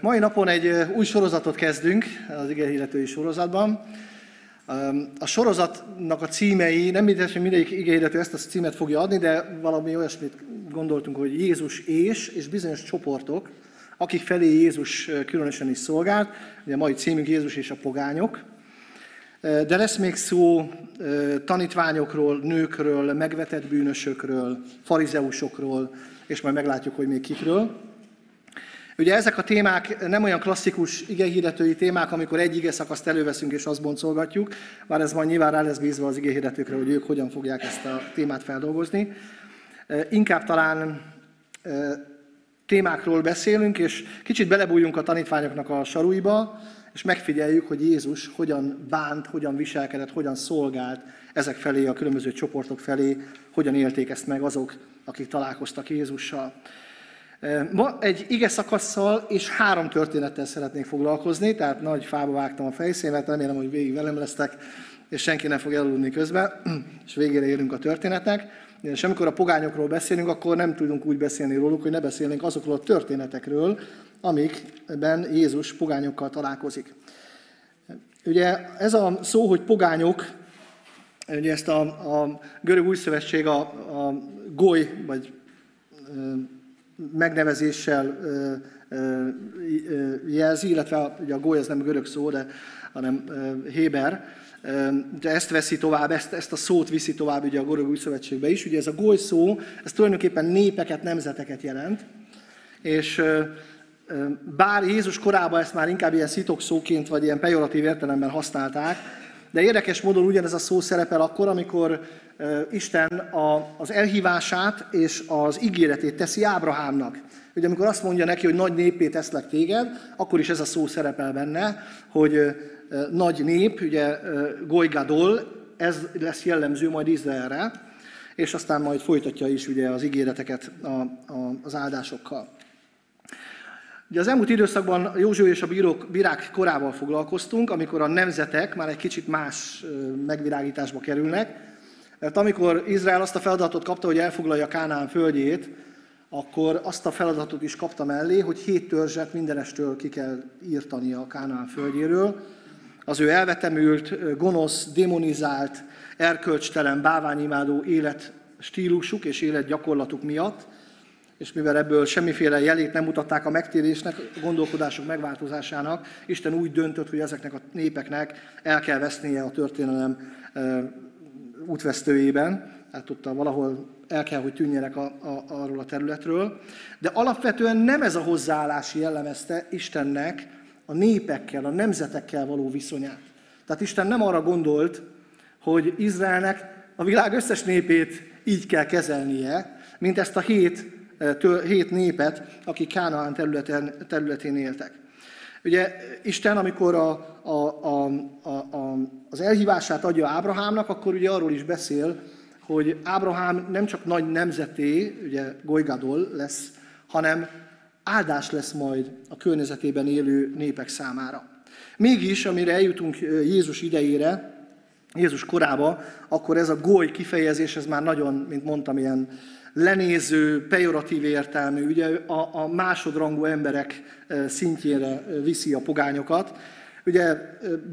Mai napon egy új sorozatot kezdünk az igehirdetői sorozatban. A sorozatnak a címei, nem mindegy, hogy mindegyik igehirdető ezt a címet fogja adni, de valami olyasmit gondoltunk, hogy Jézus és, és bizonyos csoportok, akik felé Jézus különösen is szolgált. Ugye a mai címünk Jézus és a pogányok. De lesz még szó tanítványokról, nőkről, megvetett bűnösökről, farizeusokról, és majd meglátjuk, hogy még kikről. Ugye ezek a témák nem olyan klasszikus igehirdetői témák, amikor egy ige szakaszt előveszünk és azt boncolgatjuk, bár ez majd nyilván rá lesz bízva az igehirdetőkre, hogy ők hogyan fogják ezt a témát feldolgozni. Inkább talán témákról beszélünk, és kicsit belebújjunk a tanítványoknak a sarúiba, és megfigyeljük, hogy Jézus hogyan bánt, hogyan viselkedett, hogyan szolgált ezek felé, a különböző csoportok felé, hogyan élték ezt meg azok, akik találkoztak Jézussal. Ma egy ige szakasszal és három történettel szeretnék foglalkozni, tehát nagy fába vágtam a fejszémet, remélem, hogy végig velem lesztek, és senki nem fog elulni közben, és végére érünk a történetnek. És amikor a pogányokról beszélünk, akkor nem tudunk úgy beszélni róluk, hogy ne beszélnénk azokról a történetekről, amikben Jézus pogányokkal találkozik. Ugye ez a szó, hogy pogányok, ugye ezt a, a görög új szövetség a, a goly, vagy megnevezéssel jelzi, illetve ugye a goly az nem görög szó, de, hanem héber, de ezt veszi tovább, ezt, ezt a szót viszi tovább ugye a görög új szövetségbe is. Ugye ez a goly szó, ez tulajdonképpen népeket, nemzeteket jelent, és bár Jézus korában ezt már inkább ilyen szitok szóként, vagy ilyen pejoratív értelemben használták, de érdekes módon ugyanez a szó szerepel akkor, amikor Isten az elhívását és az ígéretét teszi Ábrahámnak. Ugye amikor azt mondja neki, hogy nagy népét teszlek téged, akkor is ez a szó szerepel benne, hogy nagy nép, ugye Golygadol, ez lesz jellemző majd Izraelre, és aztán majd folytatja is ugye az ígéreteket a, a, az áldásokkal. Ugye az elmúlt időszakban József és a bírók, bírák korával foglalkoztunk, amikor a nemzetek már egy kicsit más megvilágításba kerülnek, mert amikor Izrael azt a feladatot kapta, hogy elfoglalja Kánán földjét, akkor azt a feladatot is kapta mellé, hogy hét törzset mindenestől ki kell írtani a Kánán földjéről. Az ő elvetemült, gonosz, demonizált, erkölcstelen, báványimádó élet stílusuk és életgyakorlatuk miatt, és mivel ebből semmiféle jelét nem mutatták a megtérésnek, a gondolkodások megváltozásának, Isten úgy döntött, hogy ezeknek a népeknek el kell vesznie a történelem útvesztőjében, hát ott valahol el kell, hogy tűnjenek a, a, arról a területről. De alapvetően nem ez a hozzáállás jellemezte Istennek a népekkel, a nemzetekkel való viszonyát. Tehát Isten nem arra gondolt, hogy Izraelnek a világ összes népét így kell kezelnie, mint ezt a hét, hét népet, akik Kánaán területen, területén éltek. Ugye Isten, amikor a, a, a, a, az elhívását adja Ábrahámnak, akkor ugye arról is beszél, hogy Ábrahám nem csak nagy nemzeté, ugye Golygadol lesz, hanem áldás lesz majd a környezetében élő népek számára. Mégis, amire eljutunk Jézus idejére, Jézus korába, akkor ez a goly kifejezés, ez már nagyon, mint mondtam, ilyen lenéző, pejoratív értelmű, ugye a, a másodrangú emberek szintjére viszi a pogányokat. Ugye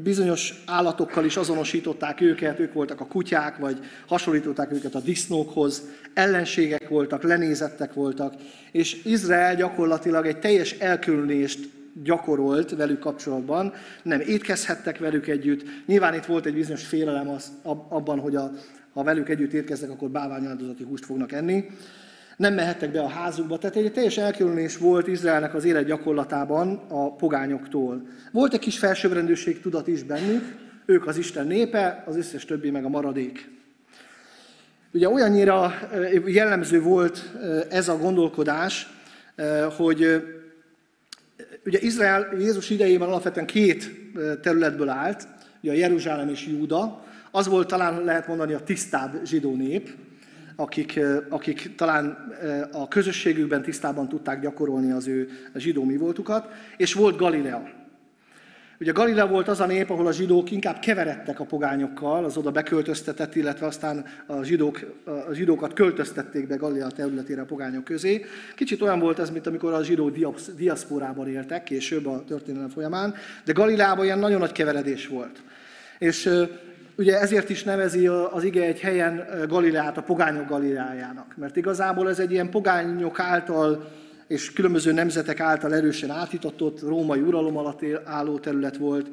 bizonyos állatokkal is azonosították őket, ők voltak a kutyák, vagy hasonlították őket a disznókhoz, ellenségek voltak, lenézettek voltak, és Izrael gyakorlatilag egy teljes elkülönést gyakorolt velük kapcsolatban, nem étkezhettek velük együtt. Nyilván itt volt egy bizonyos félelem az, abban, hogy a, ha velük együtt érkeznek, akkor báványáldozati húst fognak enni. Nem mehettek be a házukba, tehát egy teljes elkülönés volt Izraelnek az élet gyakorlatában a pogányoktól. Volt egy kis felsőbbrendőség tudat is bennük, ők az Isten népe, az összes többi meg a maradék. Ugye olyannyira jellemző volt ez a gondolkodás, hogy ugye Izrael Jézus idejében alapvetően két területből állt, ugye a Jeruzsálem és Júda, az volt talán lehet mondani a tisztább zsidó nép, akik, akik talán a közösségükben tisztában tudták gyakorolni az ő zsidó mi voltukat, és volt Galilea. Ugye Galilea volt az a nép, ahol a zsidók inkább keveredtek a pogányokkal, az oda beköltöztetett, illetve aztán a, zsidók, a zsidókat költöztették be Galilea területére a pogányok közé. Kicsit olyan volt ez, mint amikor a zsidó diaszporában éltek később a történelem folyamán, de Galileában ilyen nagyon nagy keveredés volt. És ugye ezért is nevezi az ige egy helyen Galileát a pogányok Galileájának, mert igazából ez egy ilyen pogányok által és különböző nemzetek által erősen átítatott római uralom alatt álló terület volt.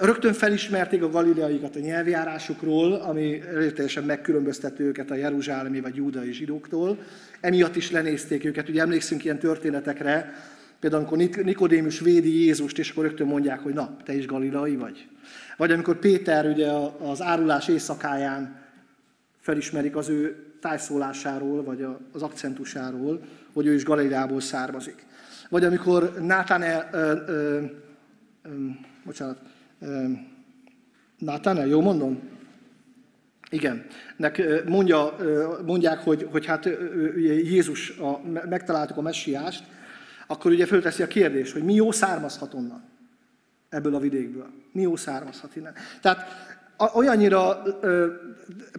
Rögtön felismerték a galileaikat a nyelvjárásukról, ami teljesen megkülönböztető őket a jeruzsálemi vagy júdai zsidóktól. Emiatt is lenézték őket. Ugye emlékszünk ilyen történetekre, például amikor Nikodémus védi Jézust, és akkor rögtön mondják, hogy na, te is galileai vagy. Vagy amikor Péter ugye az árulás éjszakáján felismerik az ő tájszólásáról, vagy az akcentusáról, hogy ő is Galileából származik. Vagy amikor Nátánel, ö, ö, ö, bocsánat, Nátánel, jó mondom? Igen, Nek mondja, mondják, hogy, hogy hát Jézus, a, megtaláltuk a messiást, akkor ugye fölteszi a kérdés, hogy mi jó származhat onnan, ebből a vidékből. Mi jó származhat innen. Tehát olyannyira ö,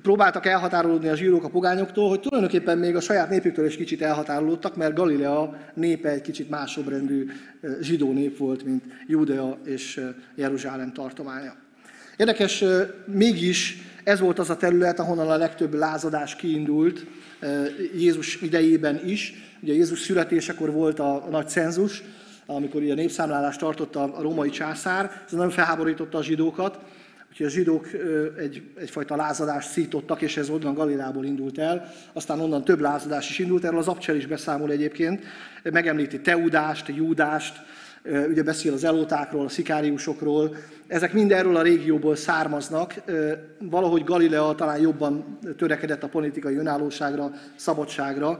próbáltak elhatárolódni a zsírók a pogányoktól, hogy tulajdonképpen még a saját népüktől is kicsit elhatárolódtak, mert Galilea népe egy kicsit másobrendű zsidó nép volt, mint Judea és Jeruzsálem tartománya. Érdekes, mégis ez volt az a terület, ahonnan a legtöbb lázadás kiindult Jézus idejében is. Ugye Jézus születésekor volt a nagy cenzus, amikor a népszámlálást tartotta a római császár, ez nagyon felháborította a zsidókat, Úgyhogy a zsidók egy, egyfajta lázadást szítottak, és ez onnan Galilából indult el. Aztán onnan több lázadás is indult, erről az Abcsel is beszámol egyébként. Megemlíti Teudást, Júdást, ugye beszél az elótákról, a szikáriusokról. Ezek mind erről a régióból származnak. Valahogy Galilea talán jobban törekedett a politikai önállóságra, szabadságra.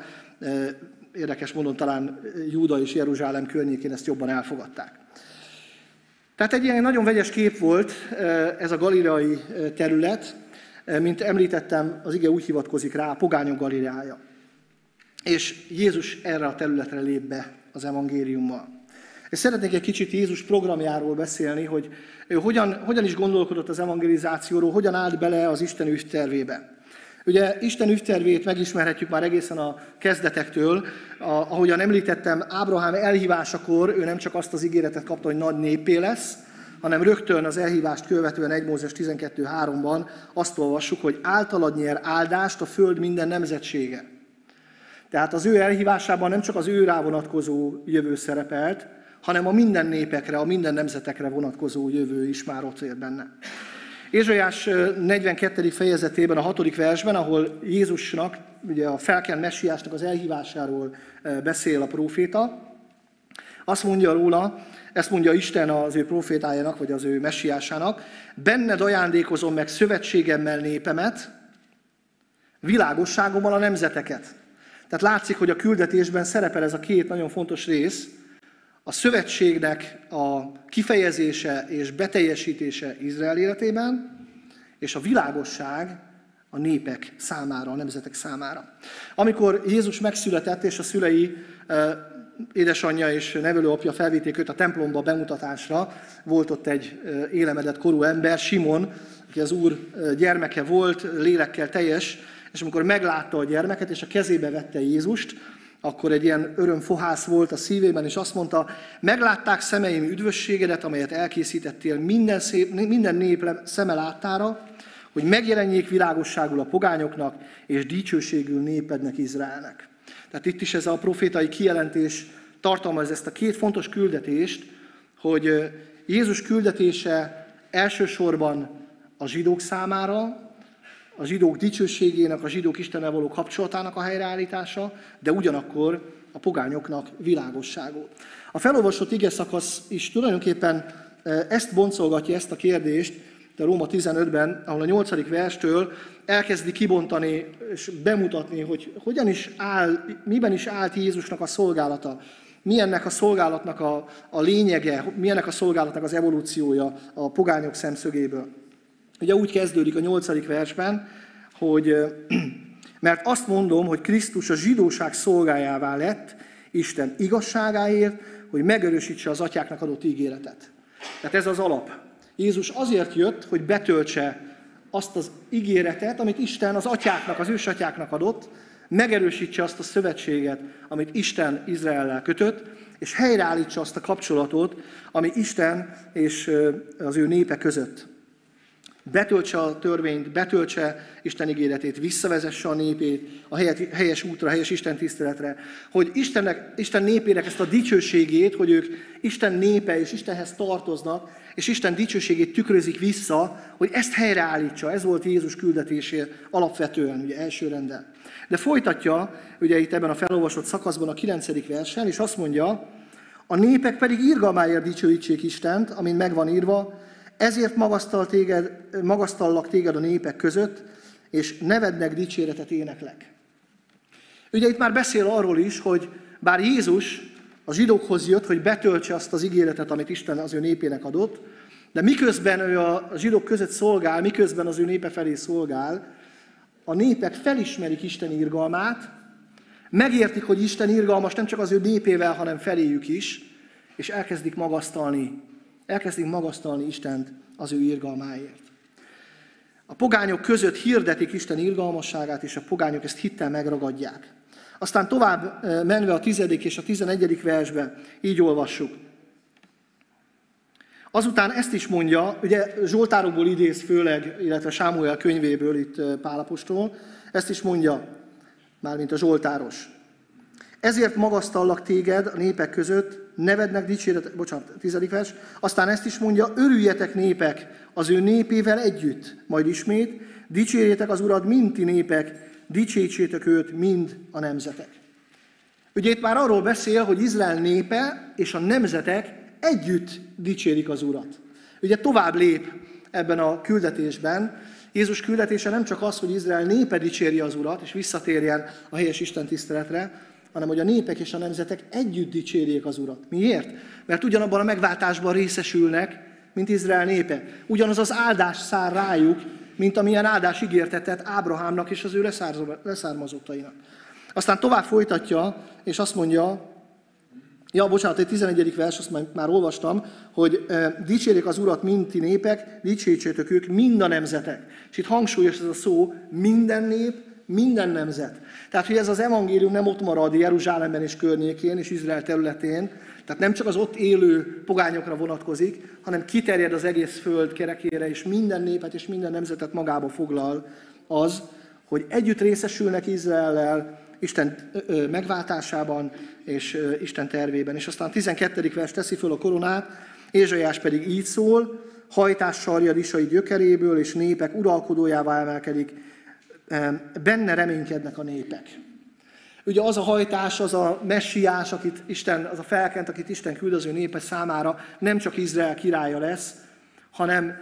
Érdekes módon talán Júda és Jeruzsálem környékén ezt jobban elfogadták. Tehát egy ilyen nagyon vegyes kép volt ez a galileai terület, mint említettem, az ige úgy hivatkozik rá, a pogányok Galileája. És Jézus erre a területre lép be az evangéliummal. És szeretnék egy kicsit Jézus programjáról beszélni, hogy hogyan, hogyan is gondolkodott az evangelizációról, hogyan állt bele az Isten tervébe. Ugye Isten ügytervét megismerhetjük már egészen a kezdetektől, a, ahogyan említettem, Ábrahám elhívásakor ő nem csak azt az ígéretet kapta, hogy nagy népé lesz, hanem rögtön az elhívást követően 1 Mózes 12.3-ban azt olvassuk, hogy általad nyer áldást a föld minden nemzetsége. Tehát az ő elhívásában nem csak az ő rá vonatkozó jövő szerepelt, hanem a minden népekre, a minden nemzetekre vonatkozó jövő is már ott ér benne. Ézsajás 42. fejezetében, a 6. versben, ahol Jézusnak, ugye a felkent messiásnak az elhívásáról beszél a próféta, azt mondja róla, ezt mondja Isten az ő profétájának, vagy az ő messiásának, benned ajándékozom meg szövetségemmel népemet, világosságommal a nemzeteket. Tehát látszik, hogy a küldetésben szerepel ez a két nagyon fontos rész, a szövetségnek a kifejezése és beteljesítése Izrael életében, és a világosság a népek számára, a nemzetek számára. Amikor Jézus megszületett, és a szülei, édesanyja és nevelőapja felvitték őt a templomba bemutatásra, volt ott egy élemedett korú ember, Simon, aki az úr gyermeke volt, lélekkel teljes, és amikor meglátta a gyermeket, és a kezébe vette Jézust, akkor egy ilyen örömfohász volt a szívében, és azt mondta, meglátták szemeim üdvösségedet, amelyet elkészítettél minden, szép, minden nép szeme láttára, hogy megjelenjék világosságul a pogányoknak, és dicsőségül népednek Izraelnek. Tehát itt is ez a profétai kijelentés tartalmaz ezt a két fontos küldetést, hogy Jézus küldetése elsősorban a zsidók számára, a zsidók dicsőségének, a zsidók Istennel való kapcsolatának a helyreállítása, de ugyanakkor a pogányoknak világosságot. A felolvasott ige szakasz is tulajdonképpen e, ezt boncolgatja, ezt a kérdést, de Róma 15-ben, ahol a 8. verstől elkezdi kibontani és bemutatni, hogy hogyan is áll, miben is állt Jézusnak a szolgálata, milyennek a szolgálatnak a, a lényege, milyennek a szolgálatnak az evolúciója a pogányok szemszögéből. Ugye úgy kezdődik a nyolcadik versben, hogy mert azt mondom, hogy Krisztus a zsidóság szolgájává lett Isten igazságáért, hogy megerősítse az atyáknak adott ígéretet. Tehát ez az alap. Jézus azért jött, hogy betöltse azt az ígéretet, amit Isten az atyáknak, az ősatyáknak adott, megerősítse azt a szövetséget, amit Isten Izraellel kötött, és helyreállítsa azt a kapcsolatot, ami Isten és az ő népe között betöltse a törvényt, betöltse Isten ígéretét, visszavezesse a népét a helyes útra, helyes Isten tiszteletre, hogy Istennek, Isten népének ezt a dicsőségét, hogy ők Isten népe és Istenhez tartoznak, és Isten dicsőségét tükrözik vissza, hogy ezt helyreállítsa. Ez volt Jézus küldetésé alapvetően, ugye első rendel. De folytatja, ugye itt ebben a felolvasott szakaszban a 9. versen, és azt mondja, a népek pedig írgalmáért dicsőítsék Istent, amin megvan írva, ezért magasztal téged, magasztallak téged a népek között, és nevednek dicséretet éneklek. Ugye itt már beszél arról is, hogy bár Jézus a zsidókhoz jött, hogy betöltse azt az ígéretet, amit Isten az ő népének adott, de miközben ő a zsidók között szolgál, miközben az ő népe felé szolgál, a népek felismerik Isten irgalmát, megértik, hogy Isten irgalmas nem csak az ő népével, hanem feléjük is, és elkezdik magasztalni elkezdik magasztalni Istent az ő irgalmáért. A pogányok között hirdetik Isten irgalmasságát, és a pogányok ezt hittel megragadják. Aztán tovább eh, menve a tizedik és a tizenegyedik versbe, így olvassuk. Azután ezt is mondja, ugye Zsoltárokból idéz főleg, illetve Sámuel könyvéből itt eh, Pálapostól, ezt is mondja, mármint a Zsoltáros. Ezért magasztallak téged a népek között, nevednek dicséret, bocsánat, tizedik vers, aztán ezt is mondja, örüljetek népek az ő népével együtt, majd ismét, dicsérjétek az Urat, minti népek, dicsértsétek őt, mind a nemzetek. Ugye itt már arról beszél, hogy Izrael népe és a nemzetek együtt dicsérik az Urat. Ugye tovább lép ebben a küldetésben. Jézus küldetése nem csak az, hogy Izrael népe dicséri az Urat, és visszatérjen a helyes Isten tiszteletre, hanem hogy a népek és a nemzetek együtt dicsérjék az Urat. Miért? Mert ugyanabban a megváltásban részesülnek, mint Izrael népe. Ugyanaz az áldás szár rájuk, mint amilyen áldás ígértetett Ábrahámnak és az ő leszármazottainak. Aztán tovább folytatja, és azt mondja, ja, bocsánat, egy 11. vers, azt már, olvastam, hogy e, dicsérjék az Urat minti népek, dicsértsétek ők mind a nemzetek. És itt hangsúlyos ez a szó, minden nép, minden nemzet. Tehát, hogy ez az evangélium nem ott marad Jeruzsálemben és környékén és Izrael területén, tehát nem csak az ott élő pogányokra vonatkozik, hanem kiterjed az egész föld kerekére, és minden népet és minden nemzetet magába foglal az, hogy együtt részesülnek Izraellel, Isten megváltásában és Isten tervében. És aztán a 12. vers teszi föl a koronát, Ézsaiás pedig így szól, hajtás sarja isai gyökeréből, és népek uralkodójává emelkedik, benne reménykednek a népek. Ugye az a hajtás, az a messiás, akit Isten, az a felkent, akit Isten küld az ő népe számára, nem csak Izrael királya lesz, hanem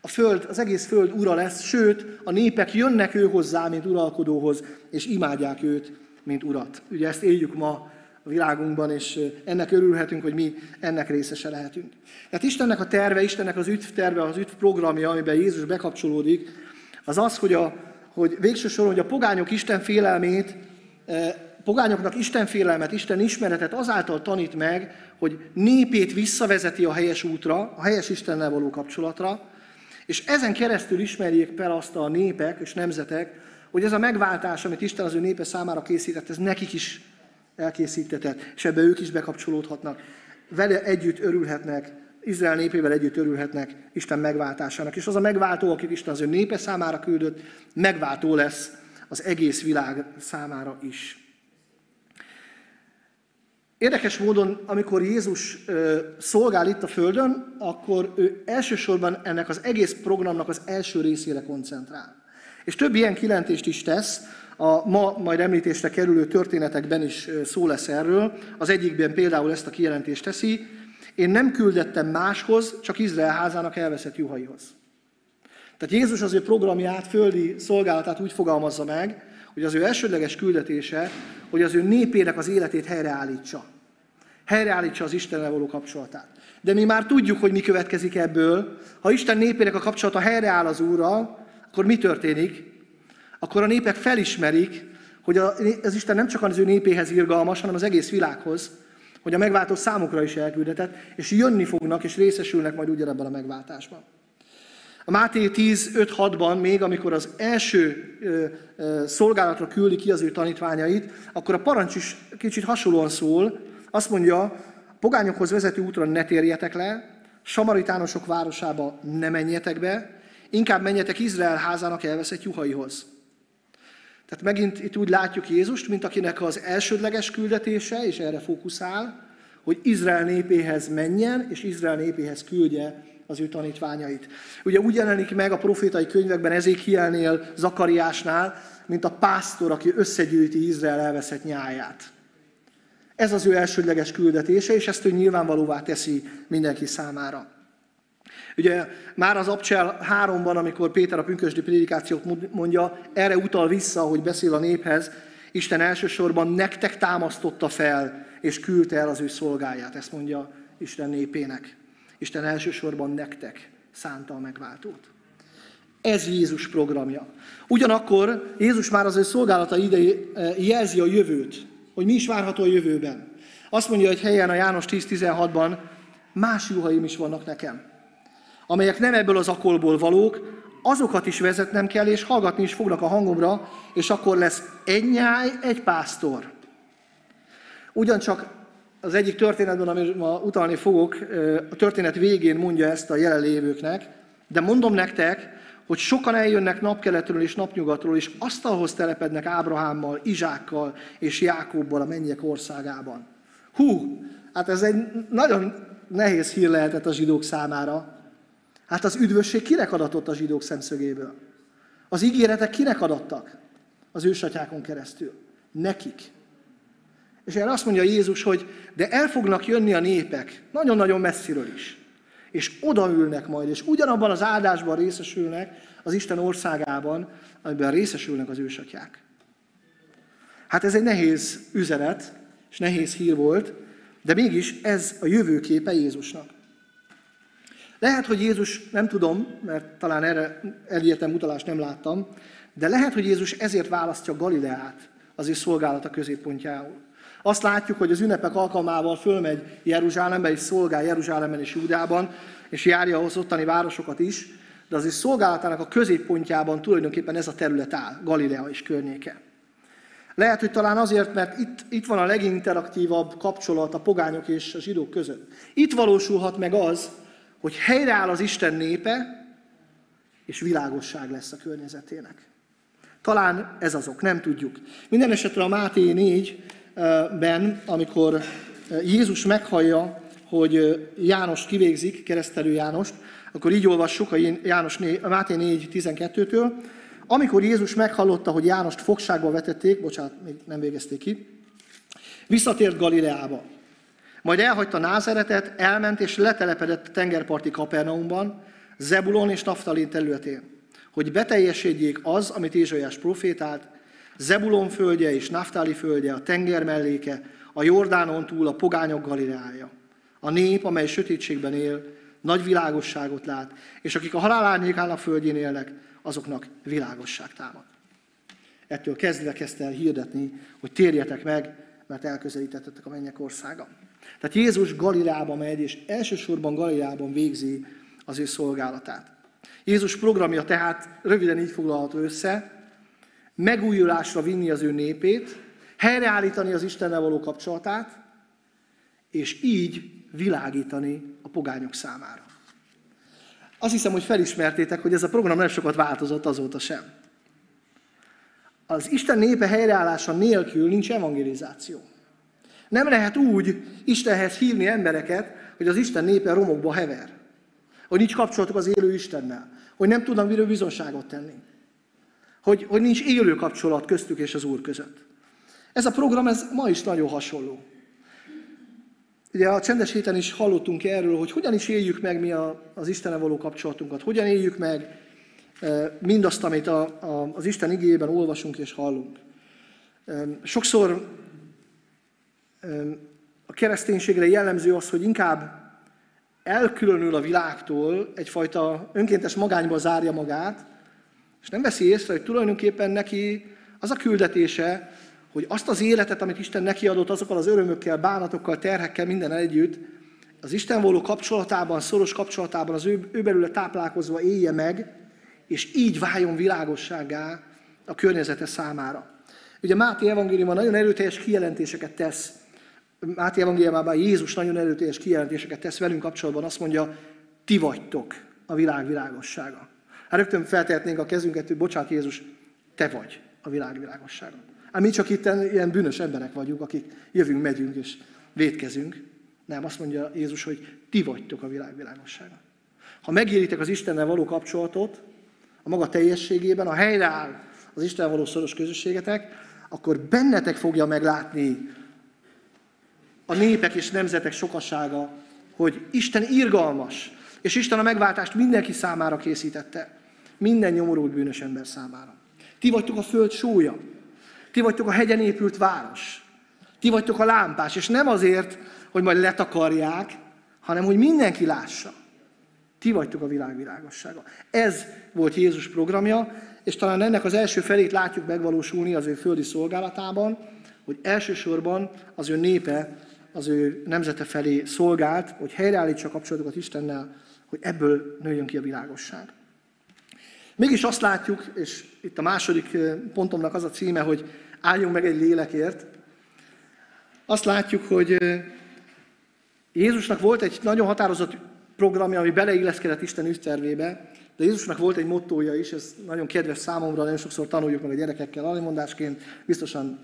a föld, az egész föld ura lesz, sőt, a népek jönnek ő hozzá, mint uralkodóhoz, és imádják őt, mint urat. Ugye ezt éljük ma a világunkban, és ennek örülhetünk, hogy mi ennek részese lehetünk. Tehát Istennek a terve, Istennek az üdv terve, az üdv programja, amiben Jézus bekapcsolódik, az az, hogy a, hogy végső soron, hogy a pogányok Isten félelmét, eh, pogányoknak Isten félelmet, Isten ismeretet azáltal tanít meg, hogy népét visszavezeti a helyes útra, a helyes Istennel való kapcsolatra, és ezen keresztül ismerjék fel azt a népek és nemzetek, hogy ez a megváltás, amit Isten az ő népe számára készített, ez nekik is elkészítetett, és ebbe ők is bekapcsolódhatnak. Vele együtt örülhetnek, Izrael népével együtt örülhetnek Isten megváltásának. És az a megváltó, akit Isten az ő népe számára küldött, megváltó lesz az egész világ számára is. Érdekes módon, amikor Jézus szolgál itt a Földön, akkor ő elsősorban ennek az egész programnak az első részére koncentrál. És több ilyen kilentést is tesz, a ma majd említésre kerülő történetekben is szó lesz erről. Az egyikben például ezt a kijelentést teszi, én nem küldettem máshoz, csak Izrael házának elveszett juhaihoz. Tehát Jézus az ő programját, földi szolgálatát úgy fogalmazza meg, hogy az ő elsődleges küldetése, hogy az ő népének az életét helyreállítsa. Helyreállítsa az Istennel való kapcsolatát. De mi már tudjuk, hogy mi következik ebből. Ha Isten népének a kapcsolata helyreáll az Úrral, akkor mi történik? Akkor a népek felismerik, hogy az Isten nem csak az ő népéhez irgalmas, hanem az egész világhoz, hogy a megváltó számukra is elküldetett, és jönni fognak, és részesülnek majd ugyanebben a megváltásban. A Máté 10.5.6-ban még, amikor az első ö, ö, szolgálatra küldi ki az ő tanítványait, akkor a parancs is kicsit hasonlóan szól. Azt mondja, pogányokhoz vezető útra ne térjetek le, samaritánosok városába ne menjetek be, inkább menjetek Izrael házának elveszett juhaihoz. Tehát megint itt úgy látjuk Jézust, mint akinek az elsődleges küldetése, és erre fókuszál, hogy Izrael népéhez menjen, és Izrael népéhez küldje az ő tanítványait. Ugye úgy jelenik meg a profétai könyvekben Ezékielnél, Zakariásnál, mint a pásztor, aki összegyűjti Izrael elveszett nyáját. Ez az ő elsődleges küldetése, és ezt ő nyilvánvalóvá teszi mindenki számára. Ugye már az Abcsel 3-ban, amikor Péter a pünkösdi prédikációt mondja, erre utal vissza, hogy beszél a néphez, Isten elsősorban nektek támasztotta fel, és küldte el az ő szolgáját. Ezt mondja Isten népének. Isten elsősorban nektek szánta a megváltót. Ez Jézus programja. Ugyanakkor Jézus már az ő szolgálata idei eh, jelzi a jövőt, hogy mi is várható a jövőben. Azt mondja, hogy helyen a János 10.16-ban más juhaim is vannak nekem, amelyek nem ebből az akolból valók, azokat is vezetnem kell, és hallgatni is fognak a hangomra, és akkor lesz egy nyáj, egy pásztor. Ugyancsak az egyik történetben, amit ma utalni fogok, a történet végén mondja ezt a jelenlévőknek, de mondom nektek, hogy sokan eljönnek napkeletről és napnyugatról, és asztalhoz telepednek Ábrahámmal, Izsákkal és Jákobbal a mennyek országában. Hú, hát ez egy nagyon nehéz hír lehetett a zsidók számára. Hát az üdvösség kinek adatott a zsidók szemszögéből? Az ígéretek kinek adattak? Az ősatyákon keresztül. Nekik. És erre azt mondja Jézus, hogy de el fognak jönni a népek, nagyon-nagyon messziről is. És odaülnek majd, és ugyanabban az áldásban részesülnek az Isten országában, amiben részesülnek az ősatyák. Hát ez egy nehéz üzenet, és nehéz hír volt, de mégis ez a jövőképe Jézusnak. Lehet, hogy Jézus, nem tudom, mert talán erre elértem utalást nem láttam, de lehet, hogy Jézus ezért választja Galileát az ő szolgálata középpontjául. Azt látjuk, hogy az ünnepek alkalmával fölmegy Jeruzsálembe, és szolgál Jeruzsálemben és Júdában, és járja az ottani városokat is, de az ő szolgálatának a középpontjában tulajdonképpen ez a terület áll, Galilea és környéke. Lehet, hogy talán azért, mert itt, itt van a leginteraktívabb kapcsolat a pogányok és a zsidók között. Itt valósulhat meg az, hogy helyreáll az Isten népe, és világosság lesz a környezetének. Talán ez azok, nem tudjuk. Minden esetre a Máté 4-ben, amikor Jézus meghallja, hogy János kivégzik, keresztelő Jánost, akkor így olvassuk a, János 4, a Máté 4.12-től. Amikor Jézus meghallotta, hogy Jánost fogságba vetették, bocsánat, még nem végezték ki, visszatért Galileába. Majd elhagyta Názeretet, elment és letelepedett a tengerparti Kapernaumban, Zebulon és Naftalin területén, hogy beteljesedjék az, amit Ézsaiás profétált, Zebulon földje és Naftali földje, a tenger melléke, a Jordánon túl a pogányok Galileája. A nép, amely sötétségben él, nagy világosságot lát, és akik a halál árnyékának földjén élnek, azoknak világosság támad. Ettől kezdve kezdte el hirdetni, hogy térjetek meg, mert elközelítettetek a mennyek országa. Tehát Jézus Galileába megy, és elsősorban Galileában végzi az ő szolgálatát. Jézus programja tehát röviden így foglalható össze, megújulásra vinni az ő népét, helyreállítani az Istennel való kapcsolatát, és így világítani a pogányok számára. Azt hiszem, hogy felismertétek, hogy ez a program nem sokat változott azóta sem. Az Isten népe helyreállása nélkül nincs evangelizáció. Nem lehet úgy Istenhez hívni embereket, hogy az Isten népe romokba hever. Hogy nincs kapcsolatuk az élő Istennel. Hogy nem tudnak miről bizonságot tenni. Hogy, hogy nincs élő kapcsolat köztük és az Úr között. Ez a program ez ma is nagyon hasonló. Ugye a csendes héten is hallottunk erről, hogy hogyan is éljük meg mi a, az Istennel való kapcsolatunkat, hogyan éljük meg e, mindazt, amit a, a, az Isten igényében olvasunk és hallunk. E, sokszor a kereszténységre jellemző az, hogy inkább elkülönül a világtól, egyfajta önkéntes magányba zárja magát, és nem veszi észre, hogy tulajdonképpen neki az a küldetése, hogy azt az életet, amit Isten neki adott, azokkal az örömökkel, bánatokkal, terhekkel, minden együtt, az Isten való kapcsolatában, szoros kapcsolatában, az ő, ő belőle táplálkozva élje meg, és így váljon világosságá a környezete számára. Ugye Máté evangéliumban nagyon erőteljes kijelentéseket tesz. Máté evangéliumában Jézus nagyon erőteljes kijelentéseket tesz velünk kapcsolatban. Azt mondja, ti vagytok a világ világossága. Hát rögtön feltehetnénk a kezünket, hogy bocsánat Jézus, te vagy a világ világossága. Hát mi csak itt ilyen bűnös emberek vagyunk, akik jövünk, megyünk és védkezünk. Nem, azt mondja Jézus, hogy ti vagytok a világ világossága. Ha megéritek az Istennel való kapcsolatot, a maga teljességében, ha helyreáll az Isten való szoros közösségetek, akkor bennetek fogja meglátni a népek és nemzetek sokasága, hogy Isten irgalmas, és Isten a megváltást mindenki számára készítette. Minden nyomorult bűnös ember számára. Ti vagytok a föld sója. Ti vagytok a hegyen épült város. Ti vagytok a lámpás, és nem azért, hogy majd letakarják, hanem hogy mindenki lássa. Ti vagytok a világ világossága. Ez volt Jézus programja, és talán ennek az első felét látjuk megvalósulni az ő földi szolgálatában, hogy elsősorban az ő népe, az ő nemzete felé szolgált, hogy helyreállítsa a kapcsolatokat Istennel, hogy ebből nőjön ki a világosság. Mégis azt látjuk, és itt a második pontomnak az a címe, hogy álljunk meg egy lélekért, azt látjuk, hogy Jézusnak volt egy nagyon határozott programja, ami beleilleszkedett Isten ügytervébe, de Jézusnak volt egy mottója is, ez nagyon kedves számomra, nagyon sokszor tanuljuk meg a gyerekekkel alimondásként, biztosan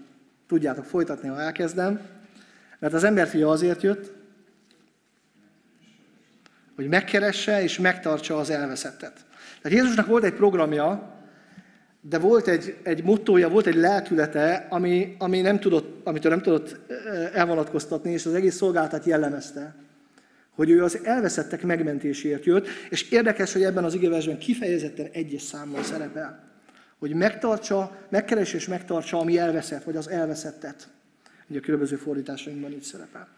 tudjátok folytatni, ha elkezdem. Mert az emberfia azért jött, hogy megkeresse és megtartsa az elveszettet. Tehát Jézusnak volt egy programja, de volt egy, egy mottója, volt egy lelkülete, ami, ami nem tudott, amitől nem tudott elvonatkoztatni, és az egész szolgáltat jellemezte hogy ő az elveszettek megmentéséért jött, és érdekes, hogy ebben az igévesben kifejezetten egyes számmal szerepel. Hogy megtartsa, megkeres és megtartsa, ami elveszett, vagy az elveszettet. Ugye a különböző fordításainkban így szerepel.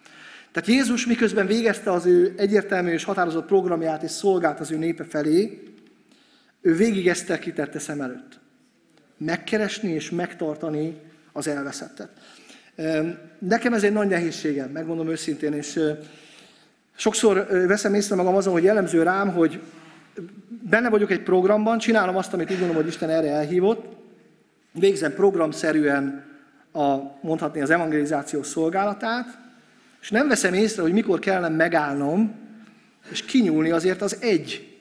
Tehát Jézus miközben végezte az ő egyértelmű és határozott programját és szolgált az ő népe felé, ő végig ezt kitette szem előtt. Megkeresni és megtartani az elveszettet. Nekem ez egy nagy nehézségem, megmondom őszintén, és Sokszor veszem észre magam azon, hogy jellemző rám, hogy benne vagyok egy programban, csinálom azt, amit úgy gondolom, hogy Isten erre elhívott, végzem programszerűen a, mondhatni az evangelizáció szolgálatát, és nem veszem észre, hogy mikor kellene megállnom, és kinyúlni azért az egy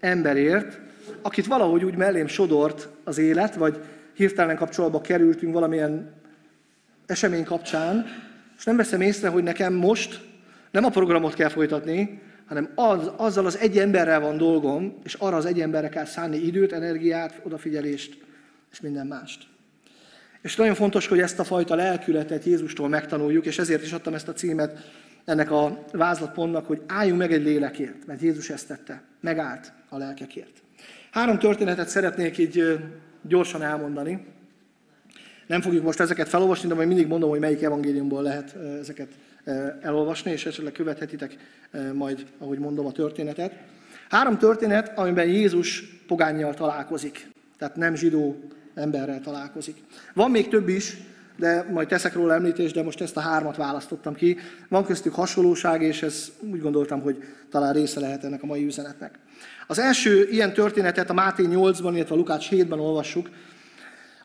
emberért, akit valahogy úgy mellém sodort az élet, vagy hirtelen kapcsolatba kerültünk valamilyen esemény kapcsán, és nem veszem észre, hogy nekem most nem a programot kell folytatni, hanem az, azzal az egy emberrel van dolgom, és arra az egy emberre kell szánni időt, energiát, odafigyelést, és minden mást. És nagyon fontos, hogy ezt a fajta lelkületet Jézustól megtanuljuk, és ezért is adtam ezt a címet ennek a vázlatpontnak, hogy álljunk meg egy lélekért, mert Jézus ezt tette, megállt a lelkekért. Három történetet szeretnék így gyorsan elmondani. Nem fogjuk most ezeket felolvasni, de majd mindig mondom, hogy melyik evangéliumból lehet ezeket elolvasni, és esetleg követhetitek majd, ahogy mondom, a történetet. Három történet, amiben Jézus pogányjal találkozik, tehát nem zsidó emberrel találkozik. Van még több is, de majd teszek róla említést, de most ezt a hármat választottam ki. Van köztük hasonlóság, és ez úgy gondoltam, hogy talán része lehet ennek a mai üzenetnek. Az első ilyen történetet a Máté 8-ban, illetve a Lukács 7-ben olvassuk,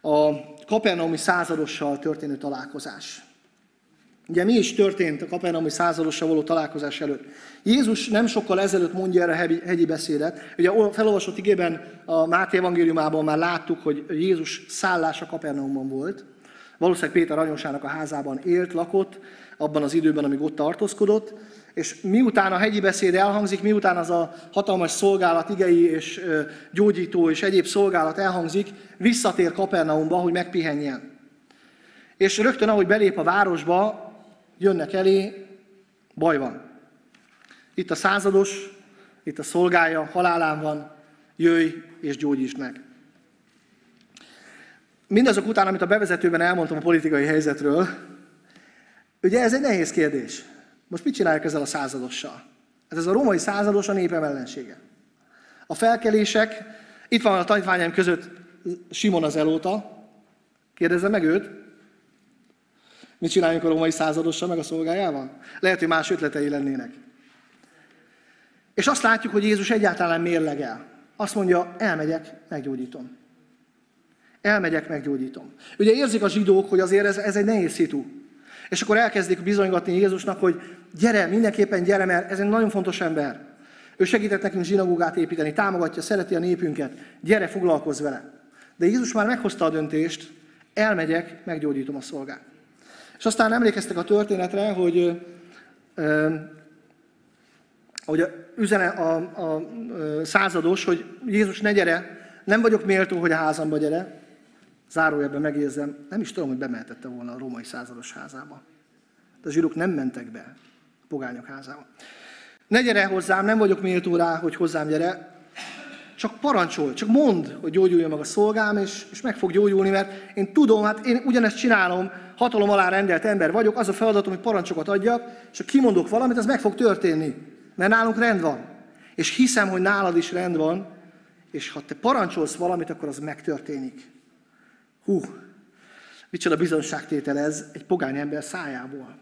a Kapernaumi századossal történő találkozás. Ugye mi is történt a kapernaumi századossal való találkozás előtt? Jézus nem sokkal ezelőtt mondja erre a hegyi beszédet. Ugye a felolvasott igében a Máté evangéliumában már láttuk, hogy Jézus szállása Kapernaumban volt. Valószínűleg Péter anyósának a házában élt, lakott, abban az időben, amíg ott tartózkodott. És miután a hegyi beszéd elhangzik, miután az a hatalmas szolgálat, igei és gyógyító és egyéb szolgálat elhangzik, visszatér Kapernaumba, hogy megpihenjen. És rögtön, ahogy belép a városba, jönnek elé, baj van. Itt a százados, itt a szolgája, halálán van, jöjj és gyógyítsd meg. Mindazok után, amit a bevezetőben elmondtam a politikai helyzetről, ugye ez egy nehéz kérdés. Most mit csinálják ezzel a századossal? Hát ez a római százados a népem ellensége. A felkelések, itt van a tanítványaim között Simon az elóta, kérdezze meg őt, Mit csináljunk a római századossal, meg a szolgájával? Lehet, hogy más ötletei lennének. És azt látjuk, hogy Jézus egyáltalán mérlegel. Azt mondja, elmegyek, meggyógyítom. Elmegyek, meggyógyítom. Ugye érzik a zsidók, hogy azért ez, ez egy nehéz szitu. És akkor elkezdik bizonygatni Jézusnak, hogy gyere, mindenképpen gyere, mert ez egy nagyon fontos ember. Ő segített nekünk zsinagógát építeni, támogatja, szereti a népünket, gyere, foglalkozz vele. De Jézus már meghozta a döntést, elmegyek, meggyógyítom a szolgát. És aztán emlékeztek a történetre, hogy hogy a, üzene a, a, százados, hogy Jézus ne gyere, nem vagyok méltó, hogy a házamba gyere. Zárójelben megérzem, nem is tudom, hogy bemehetette volna a római százados házába. De a zsírok nem mentek be a pogányok házába. Ne gyere hozzám, nem vagyok méltó rá, hogy hozzám gyere, csak parancsol, csak mond, hogy gyógyuljon meg a szolgám, és, és meg fog gyógyulni, mert én tudom, hát én ugyanezt csinálom, hatalom alá rendelt ember vagyok, az a feladatom, hogy parancsokat adjak, és ha kimondok valamit, az meg fog történni, mert nálunk rend van. És hiszem, hogy nálad is rend van, és ha te parancsolsz valamit, akkor az megtörténik. Hú, micsoda bizonságtétel ez egy pogány ember szájából.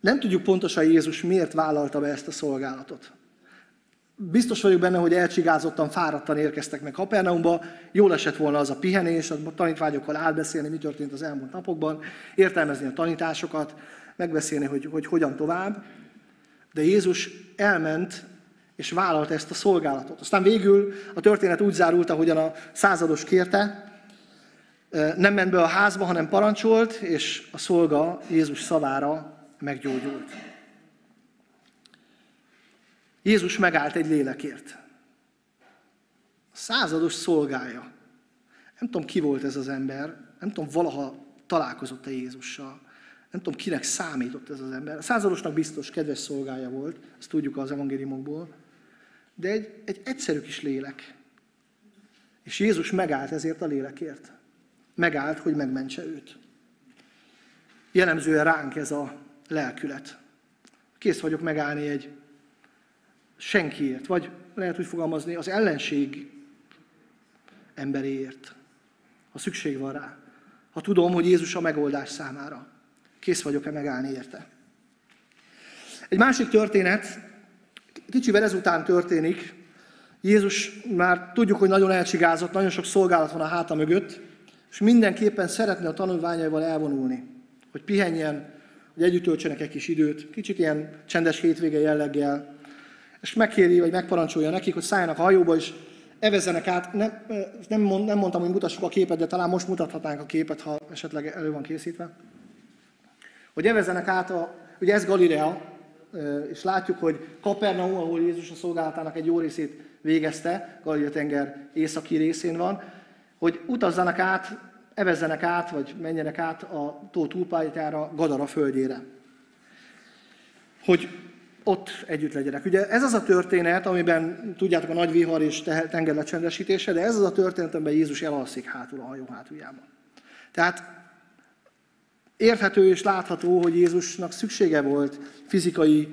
Nem tudjuk pontosan Jézus miért vállalta be ezt a szolgálatot. Biztos vagyok benne, hogy elcsigázottan, fáradtan érkeztek meg Kapernaumba, jól esett volna az a pihenés, a tanítványokkal átbeszélni, mi történt az elmúlt napokban, értelmezni a tanításokat, megbeszélni, hogy, hogy hogyan tovább. De Jézus elment és vállalta ezt a szolgálatot. Aztán végül a történet úgy zárult, ahogyan a százados kérte, nem ment be a házba, hanem parancsolt, és a szolga Jézus szavára meggyógyult. Jézus megállt egy lélekért. A százados szolgája. Nem tudom, ki volt ez az ember, nem tudom, valaha találkozott-e Jézussal. Nem tudom, kinek számított ez az ember. A századosnak biztos kedves szolgája volt, ezt tudjuk az evangéliumokból, de egy, egy egyszerű kis lélek. És Jézus megállt ezért a lélekért. Megállt, hogy megmentse őt. Jellemzően ránk ez a lelkület. Kész vagyok megállni egy senkiért, vagy lehet úgy fogalmazni, az ellenség emberéért, ha szükség van rá. Ha tudom, hogy Jézus a megoldás számára. Kész vagyok-e megállni érte. Egy másik történet, kicsivel ezután történik, Jézus már tudjuk, hogy nagyon elcsigázott, nagyon sok szolgálat van a háta mögött, és mindenképpen szeretne a tanulványaival elvonulni, hogy pihenjen, hogy együtt töltsenek egy kis időt, kicsit ilyen csendes hétvége jelleggel, és megkéri, vagy megparancsolja nekik, hogy szálljanak a hajóba, és evezzenek át. Nem, nem, mond, nem mondtam, hogy mutassuk a képet, de talán most mutathatnánk a képet, ha esetleg elő van készítve. Hogy evezzenek át, a, ugye ez Galilea, és látjuk, hogy Kapernaum, ahol Jézus a szolgálatának egy jó részét végezte, Galilea tenger északi részén van, hogy utazzanak át evezzenek át, vagy menjenek át a tó túlpályára, Gadara földjére. Hogy ott együtt legyenek. Ugye ez az a történet, amiben tudjátok a nagy vihar és tengerlecsendesítése, de ez az a történet, amiben Jézus elalszik hátul a hajó hátuljában. Tehát érthető és látható, hogy Jézusnak szüksége volt fizikai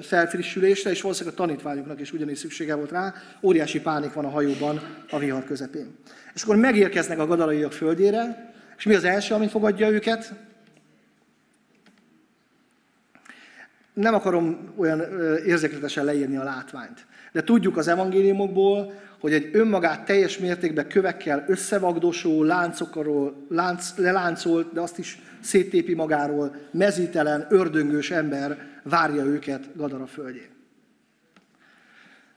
felfrissülésre, és valószínűleg a tanítványoknak is ugyanis szüksége volt rá. Óriási pánik van a hajóban a vihar közepén. És akkor megérkeznek a gadalaiak földjére, és mi az első, ami fogadja őket? Nem akarom olyan érzékletesen leírni a látványt. De tudjuk az evangéliumokból, hogy egy önmagát teljes mértékben kövekkel összevagdosó, láncokról, lánc, leláncolt, de azt is széttépi magáról, mezítelen, ördöngős ember várja őket Gadara földjén.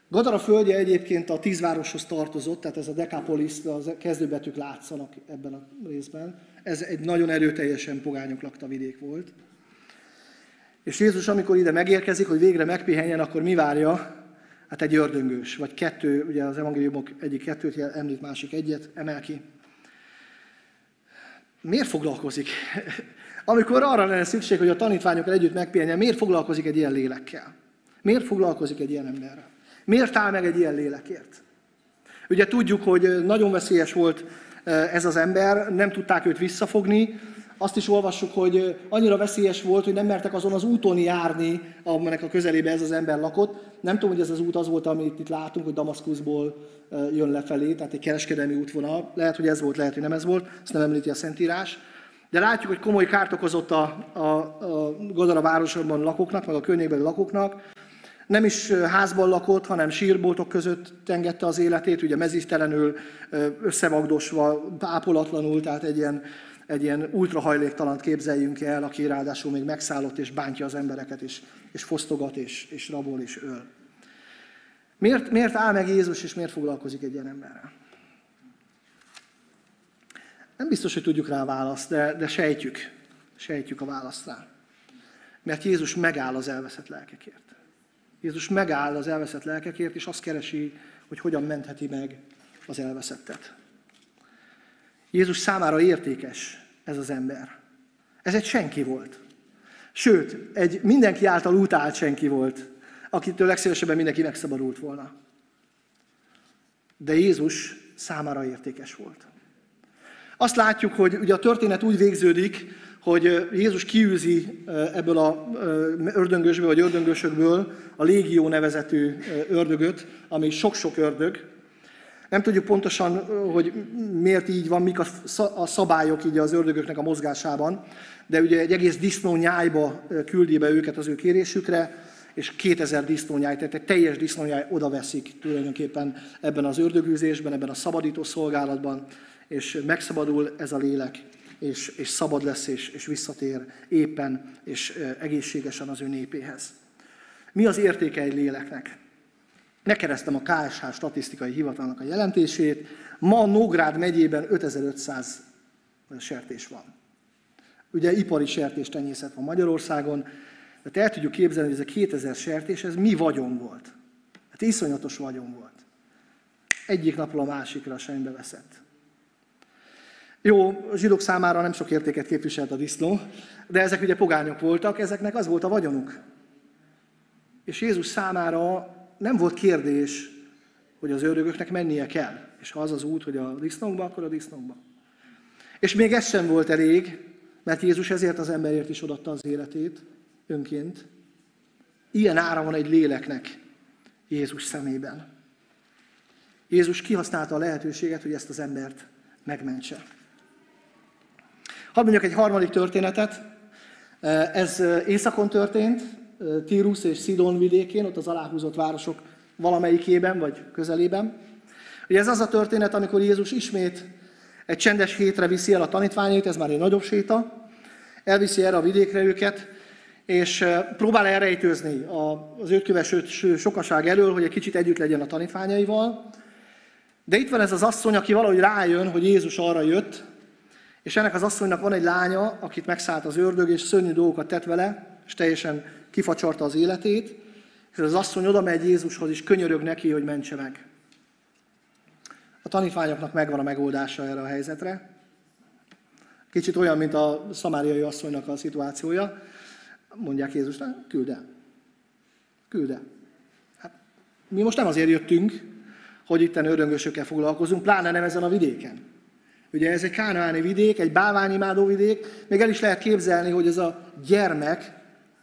Gadara földje egyébként a tízvároshoz tartozott, tehát ez a Decapolis, a kezdőbetűk látszanak ebben a részben. Ez egy nagyon erőteljesen pogányok lakta vidék volt. És Jézus, amikor ide megérkezik, hogy végre megpihenjen, akkor mi várja? Hát egy ördöngős, vagy kettő, ugye az evangéliumok egyik kettőt említ, másik egyet emel ki. Miért foglalkozik? Amikor arra lenne szükség, hogy a tanítványokkal együtt megpihenjen, miért foglalkozik egy ilyen lélekkel? Miért foglalkozik egy ilyen emberrel? Miért áll meg egy ilyen lélekért? Ugye tudjuk, hogy nagyon veszélyes volt eh, ez az ember, nem tudták őt visszafogni, azt is olvassuk, hogy annyira veszélyes volt, hogy nem mertek azon az úton járni, aminek a közelébe ez az ember lakott. Nem tudom, hogy ez az út az volt, amit itt látunk, hogy Damaszkuszból jön lefelé, tehát egy kereskedelmi útvonal. Lehet, hogy ez volt, lehet, hogy nem ez volt, ezt nem említi a Szentírás. De látjuk, hogy komoly kárt okozott a, a, a Godara városban lakóknak, meg a környékbeli lakóknak. Nem is házban lakott, hanem sírboltok között tengette az életét, ugye mezítelenül, összevagdosva, ápolatlanul, tehát egy ilyen, egy ilyen ultrahajléktalant képzeljünk el, aki ráadásul még megszállott és bántja az embereket, és, és fosztogat, és, és rabol, és öl. Miért, miért áll meg Jézus, és miért foglalkozik egy ilyen emberrel? Nem biztos, hogy tudjuk rá a választ, de, de sejtjük. Sejtjük a választ rá. Mert Jézus megáll az elveszett lelkekért. Jézus megáll az elveszett lelkekért, és azt keresi, hogy hogyan mentheti meg az elveszettet. Jézus számára értékes ez az ember. Ez egy senki volt. Sőt, egy mindenki által utált senki volt, akitől legszívesebben mindenki megszabadult volna. De Jézus számára értékes volt. Azt látjuk, hogy ugye a történet úgy végződik, hogy Jézus kiűzi ebből a ördöngösből, vagy ördöngösökből a légió nevezetű ördögöt, ami sok-sok ördög. Nem tudjuk pontosan, hogy miért így van, mik a szabályok így az ördögöknek a mozgásában, de ugye egy egész disznó nyájba küldi be őket az ő kérésükre, és 2000 disznónyáj, tehát egy teljes disznónyáj oda veszik tulajdonképpen ebben az ördögűzésben, ebben a szabadító szolgálatban, és megszabadul ez a lélek, és, és szabad lesz, és, és visszatér éppen és egészségesen az ő népéhez. Mi az értéke egy léleknek? Megkeresztem a KSH statisztikai hivatalnak a jelentését. Ma Nógrád megyében 5500 sertés van. Ugye ipari sertéstenyészet van Magyarországon, de el tudjuk képzelni, hogy ez a 2000 sertés, ez mi vagyon volt. Hát iszonyatos vagyon volt. Egyik napról a másikra semmibe veszett. Jó, a zsidók számára nem sok értéket képviselt a disznó, de ezek ugye pogányok voltak, ezeknek az volt a vagyonuk. És Jézus számára nem volt kérdés, hogy az ördögöknek mennie kell. És ha az az út, hogy a disznókba, akkor a disznókba. És még ez sem volt elég, mert Jézus ezért az emberért is odatta az életét önként. Ilyen ára van egy léleknek Jézus szemében. Jézus kihasználta a lehetőséget, hogy ezt az embert megmentse. Hadd mondjak egy harmadik történetet. Ez északon történt, Tírus és Szidon vidékén, ott az aláhúzott városok valamelyikében, vagy közelében. Ugye ez az a történet, amikor Jézus ismét egy csendes hétre viszi el a tanítványait, ez már egy nagyobb séta, elviszi erre a vidékre őket, és próbál elrejtőzni az őt köveső sokaság elől, hogy egy kicsit együtt legyen a tanítványaival. De itt van ez az asszony, aki valahogy rájön, hogy Jézus arra jött, és ennek az asszonynak van egy lánya, akit megszállt az ördög, és szörnyű dolgokat tett vele, és teljesen kifacsarta az életét, és az asszony oda megy Jézushoz, és könyörög neki, hogy mentse meg. A tanítványoknak megvan a megoldása erre a helyzetre. Kicsit olyan, mint a szamáriai asszonynak a szituációja. Mondják Jézusnak, küld el. Küld el. Hát, mi most nem azért jöttünk, hogy itten ördöngösökkel foglalkozunk, pláne nem ezen a vidéken. Ugye ez egy kánaáni vidék, egy bálványimádó vidék, még el is lehet képzelni, hogy ez a gyermek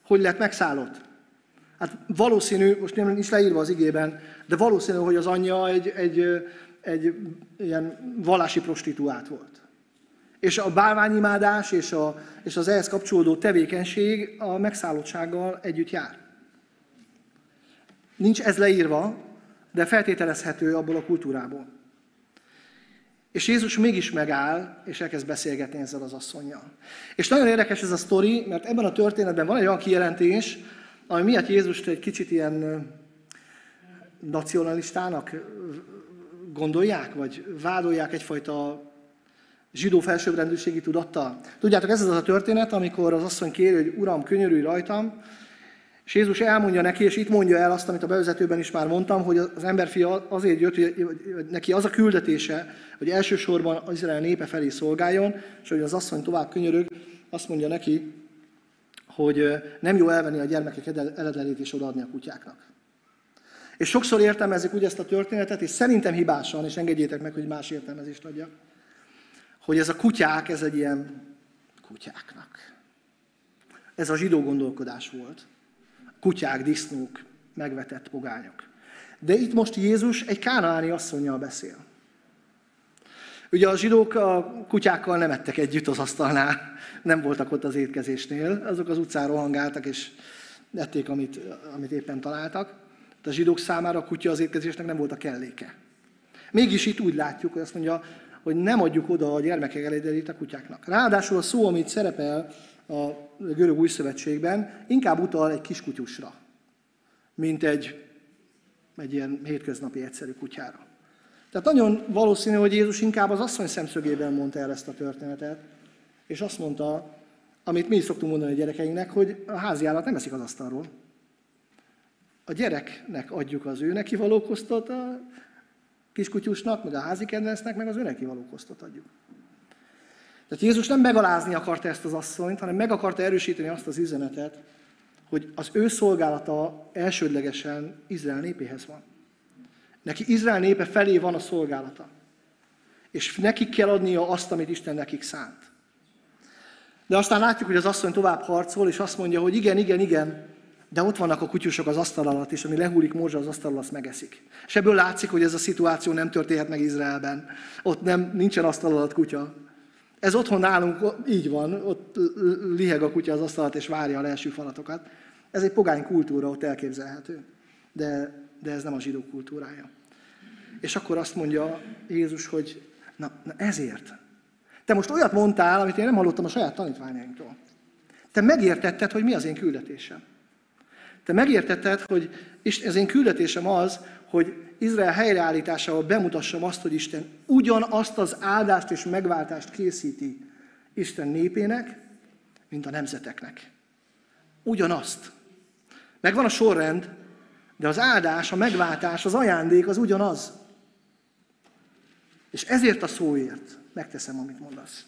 hogy lett megszállott. Hát valószínű, most nem is leírva az igében, de valószínű, hogy az anyja egy, egy, egy ilyen vallási prostituált volt. És a bálványimádás és, a, és az ehhez kapcsolódó tevékenység a megszállottsággal együtt jár. Nincs ez leírva, de feltételezhető abból a kultúrából. És Jézus mégis megáll, és elkezd beszélgetni ezzel az asszonyjal. És nagyon érdekes ez a sztori, mert ebben a történetben van egy olyan kijelentés, ami miatt Jézust egy kicsit ilyen nacionalistának gondolják, vagy vádolják egyfajta zsidó felsőbbrendűségi tudattal. Tudjátok, ez az a történet, amikor az asszony kéri, hogy Uram, könyörülj rajtam, és Jézus elmondja neki, és itt mondja el azt, amit a bevezetőben is már mondtam, hogy az emberfia azért jött, hogy neki az a küldetése, hogy elsősorban az Izrael népe felé szolgáljon, és hogy az asszony tovább könyörög, azt mondja neki, hogy nem jó elvenni a gyermekek eledlenét és odaadni a kutyáknak. És sokszor értelmezik úgy ezt a történetet, és szerintem hibásan, és engedjétek meg, hogy más értelmezést adjak, hogy ez a kutyák, ez egy ilyen kutyáknak. Ez a zsidó gondolkodás volt kutyák, disznók, megvetett pogányok. De itt most Jézus egy kánaáni asszonyjal beszél. Ugye a zsidók a kutyákkal nem ettek együtt az asztalnál, nem voltak ott az étkezésnél, azok az utcán rohangáltak és ették, amit, amit éppen találtak. De a zsidók számára a kutya az étkezésnek nem volt a kelléke. Mégis itt úgy látjuk, hogy azt mondja, hogy nem adjuk oda a gyermekek elédelét a kutyáknak. Ráadásul a szó, amit szerepel a görög új szövetségben, inkább utal egy kiskutyusra, mint egy, egy ilyen hétköznapi egyszerű kutyára. Tehát nagyon valószínű, hogy Jézus inkább az asszony szemszögében mondta el ezt a történetet, és azt mondta, amit mi is szoktunk mondani a gyerekeinknek, hogy a házi állat nem eszik az asztalról. A gyereknek adjuk az ő neki való kosztot, a kiskutyusnak, meg a házi kedvencnek, meg az ő neki való kosztot adjuk. Tehát Jézus nem megalázni akarta ezt az asszonyt, hanem meg akarta erősíteni azt az üzenetet, hogy az ő szolgálata elsődlegesen Izrael népéhez van. Neki Izrael népe felé van a szolgálata. És nekik kell adnia azt, amit Isten nekik szánt. De aztán látjuk, hogy az asszony tovább harcol, és azt mondja, hogy igen, igen, igen, de ott vannak a kutyusok az asztal alatt, és ami lehúlik morzsa az asztal azt megeszik. És ebből látszik, hogy ez a szituáció nem történhet meg Izraelben. Ott nem, nincsen asztal alatt kutya. Ez otthon nálunk így van, ott liheg a kutya az asztal alatt, és várja a leeső falatokat. Ez egy pogány kultúra, ott elképzelhető. De, de ez nem a zsidó kultúrája. És akkor azt mondja Jézus, hogy na, na ezért. Te most olyat mondtál, amit én nem hallottam a saját tanítványainktól. Te megértetted, hogy mi az én küldetésem. Te megértetted, hogy az én küldetésem az, hogy Izrael helyreállításával bemutassam azt, hogy Isten ugyanazt az áldást és megváltást készíti Isten népének, mint a nemzeteknek. Ugyanazt. Megvan a sorrend, de az áldás, a megváltás, az ajándék az ugyanaz. És ezért a szóért megteszem, amit mondasz.